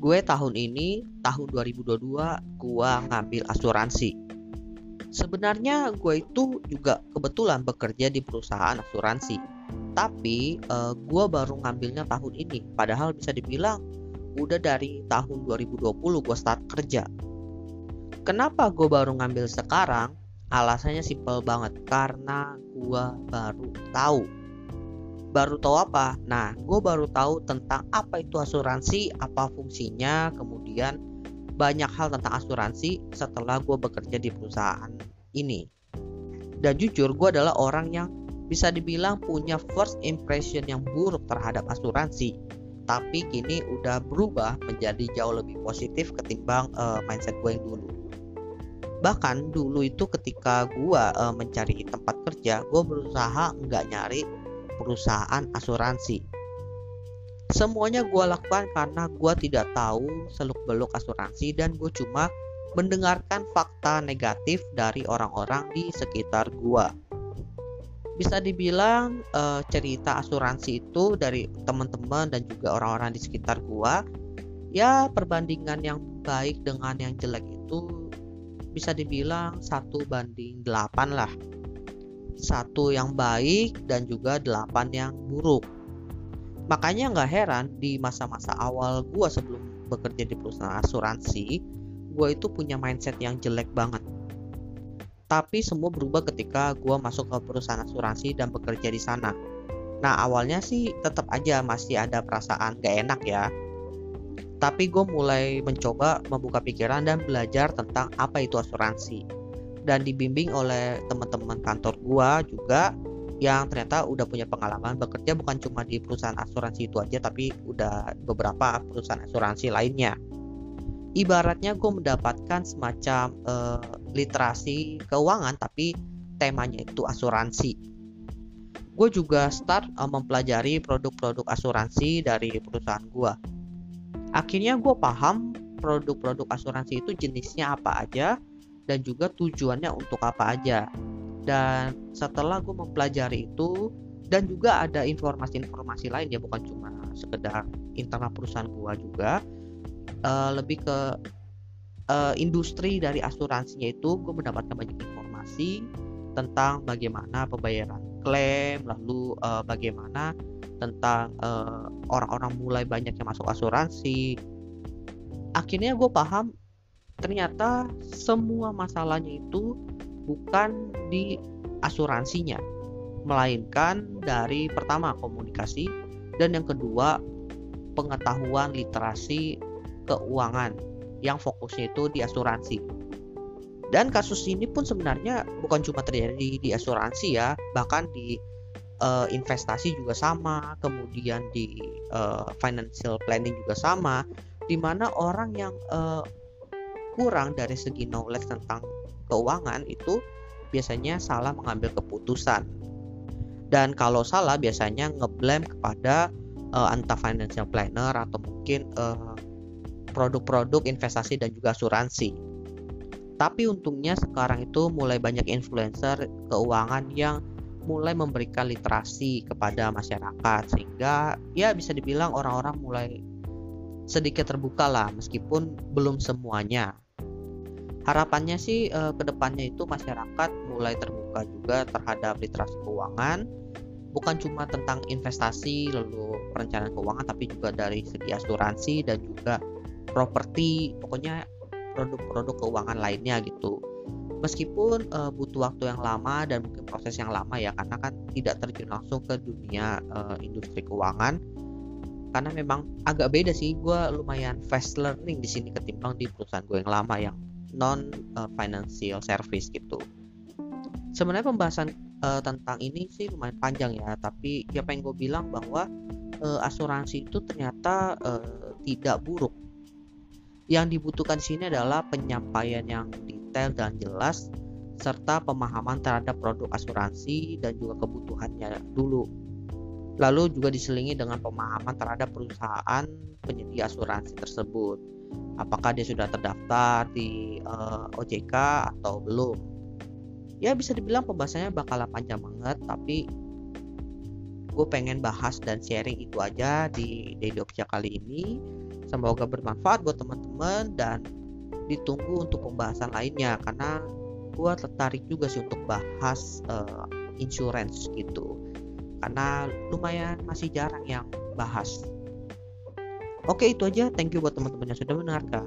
gue tahun ini tahun 2022 gue ngambil asuransi. Sebenarnya gue itu juga kebetulan bekerja di perusahaan asuransi. Tapi uh, gue baru ngambilnya tahun ini. Padahal bisa dibilang udah dari tahun 2020 gue start kerja. Kenapa gue baru ngambil sekarang? Alasannya simple banget. Karena gue baru tahu baru tahu apa? Nah, gue baru tahu tentang apa itu asuransi, apa fungsinya, kemudian banyak hal tentang asuransi setelah gue bekerja di perusahaan ini. Dan jujur, gue adalah orang yang bisa dibilang punya first impression yang buruk terhadap asuransi. Tapi kini udah berubah menjadi jauh lebih positif ketimbang uh, mindset gue yang dulu. Bahkan dulu itu ketika gue uh, mencari tempat kerja, gue berusaha nggak nyari perusahaan asuransi. Semuanya gue lakukan karena gue tidak tahu seluk-beluk asuransi dan gue cuma mendengarkan fakta negatif dari orang-orang di sekitar gue. Bisa dibilang uh, cerita asuransi itu dari teman-teman dan juga orang-orang di sekitar gue, ya perbandingan yang baik dengan yang jelek itu bisa dibilang satu banding 8 lah satu yang baik dan juga delapan yang buruk. Makanya nggak heran di masa-masa awal gue sebelum bekerja di perusahaan asuransi, gue itu punya mindset yang jelek banget. Tapi semua berubah ketika gue masuk ke perusahaan asuransi dan bekerja di sana. Nah awalnya sih tetap aja masih ada perasaan gak enak ya. Tapi gue mulai mencoba membuka pikiran dan belajar tentang apa itu asuransi dan dibimbing oleh teman-teman kantor gua juga yang ternyata udah punya pengalaman bekerja bukan cuma di perusahaan asuransi itu aja tapi udah beberapa perusahaan asuransi lainnya. Ibaratnya gue mendapatkan semacam uh, literasi keuangan tapi temanya itu asuransi. Gue juga start uh, mempelajari produk-produk asuransi dari perusahaan gue akhirnya gue paham produk-produk asuransi itu jenisnya apa aja dan juga tujuannya untuk apa aja. Dan setelah gue mempelajari itu dan juga ada informasi-informasi lain ya bukan cuma sekedar internal perusahaan gue juga uh, lebih ke uh, industri dari asuransinya itu gue mendapatkan banyak informasi tentang bagaimana pembayaran klaim lalu uh, bagaimana tentang orang-orang uh, mulai banyak yang masuk asuransi. Akhirnya gue paham ternyata semua masalahnya itu bukan di asuransinya melainkan dari pertama komunikasi dan yang kedua pengetahuan literasi keuangan yang fokusnya itu di asuransi. Dan kasus ini pun sebenarnya bukan cuma terjadi di asuransi ya, bahkan di uh, investasi juga sama, kemudian di uh, financial planning juga sama, di mana orang yang uh, kurang dari segi knowledge tentang keuangan itu biasanya salah mengambil keputusan. Dan kalau salah biasanya ngeblame kepada uh, entah financial planner atau mungkin eh, produk-produk investasi dan juga asuransi. Tapi untungnya sekarang itu mulai banyak influencer keuangan yang mulai memberikan literasi kepada masyarakat sehingga ya bisa dibilang orang-orang mulai sedikit terbuka lah meskipun belum semuanya harapannya sih eh, ke depannya itu masyarakat mulai terbuka juga terhadap literasi keuangan. Bukan cuma tentang investasi lalu perencanaan keuangan tapi juga dari segi asuransi dan juga properti pokoknya produk-produk keuangan lainnya gitu. Meskipun uh, butuh waktu yang lama dan mungkin proses yang lama ya karena kan tidak terjun langsung ke dunia uh, industri keuangan. Karena memang agak beda sih gue lumayan fast learning di sini ketimbang di perusahaan gue yang lama yang non uh, financial service gitu. Sebenarnya pembahasan uh, tentang ini sih lumayan panjang ya, tapi ya pengen gue bilang bahwa uh, asuransi itu ternyata uh, tidak buruk. Yang dibutuhkan di sini adalah penyampaian yang detail dan jelas serta pemahaman terhadap produk asuransi dan juga kebutuhannya dulu. Lalu juga diselingi dengan pemahaman terhadap perusahaan penyedia asuransi tersebut apakah dia sudah terdaftar di eh, uh, OJK atau belum. Ya bisa dibilang pembahasannya bakalan panjang banget, tapi gue pengen bahas dan sharing itu aja di Daily kali ini. Semoga bermanfaat buat teman-teman dan ditunggu untuk pembahasan lainnya karena gue tertarik juga sih untuk bahas uh, insurance gitu karena lumayan masih jarang yang bahas Oke, itu aja. Thank you buat teman-teman yang sudah mendengarkan.